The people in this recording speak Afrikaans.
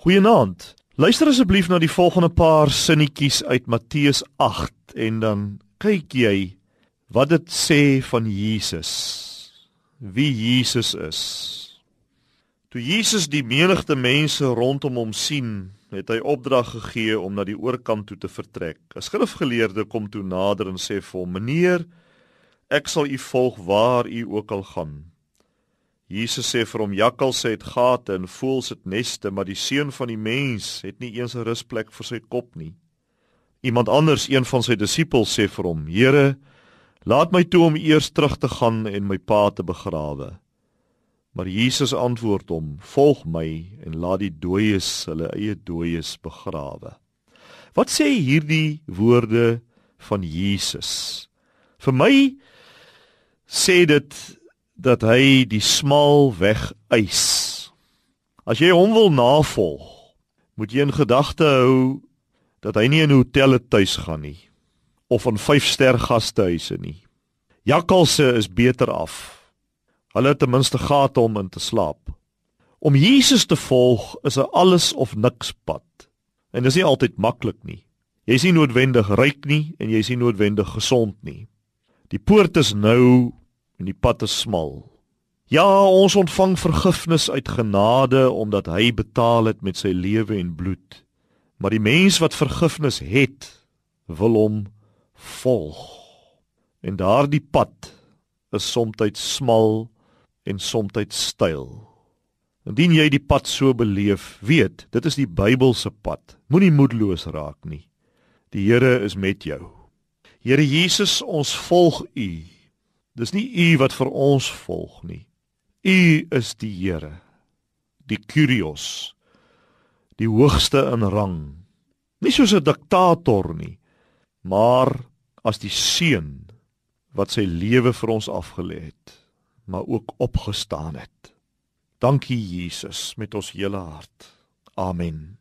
Goeienaand. Luister asseblief na die volgende paar sinnetjies uit Matteus 8 en dan kyk jy wat dit sê van Jesus. Wie Jesus is. Toe Jesus die menigte mense rondom hom sien, het hy opdrag gegee om na die oorkant toe te vertrek. 'n Skrifgeleerde kom toe nader en sê vir hom: "Meneer, ek sal u volg waar u ook al gaan." Jesus sê vir hom jakkalse het gate en voëls het neste, maar die seun van die mens het nie eens 'n rusplek vir sy kop nie. Iemand anders, een van sy disippels sê vir hom: "Here, laat my toe om eers terug te gaan en my pa te begrawe." Maar Jesus antwoord hom: "Volg my en laat die dooies hulle eie dooies begrawe." Wat sê hierdie woorde van Jesus? Vir my sê dit dat hy die smal weg eis. As jy hom wil navolg, moet jy in gedagte hou dat hy nie in 'n hotel tuis gaan nie of in 5-ster gastehuise nie. Jakkalse is beter af. Hulle het ten minste gate om in te slaap. Om Jesus te volg is 'n alles of niks pad. En dit is nie altyd maklik nie. Jy is nie noodwendig ryk nie en jy is nie noodwendig gesond nie. Die poort is nou en die pad is smal. Ja, ons ontvang vergifnis uit genade omdat hy betaal het met sy lewe en bloed. Maar die mens wat vergifnis het, wil hom volg. En daardie pad is soms smal en soms styl. Indien jy die pad so beleef, weet, dit is die Bybelse pad. Moenie moedeloos raak nie. Die Here is met jou. Here Jesus, ons volg U. Dis nie u wat vir ons volg nie. U is die Here, die Kyrios, die hoogste in rang. Nie soos 'n diktator nie, maar as die seun wat sy lewe vir ons afgelê het, maar ook opgestaan het. Dankie Jesus met ons hele hart. Amen.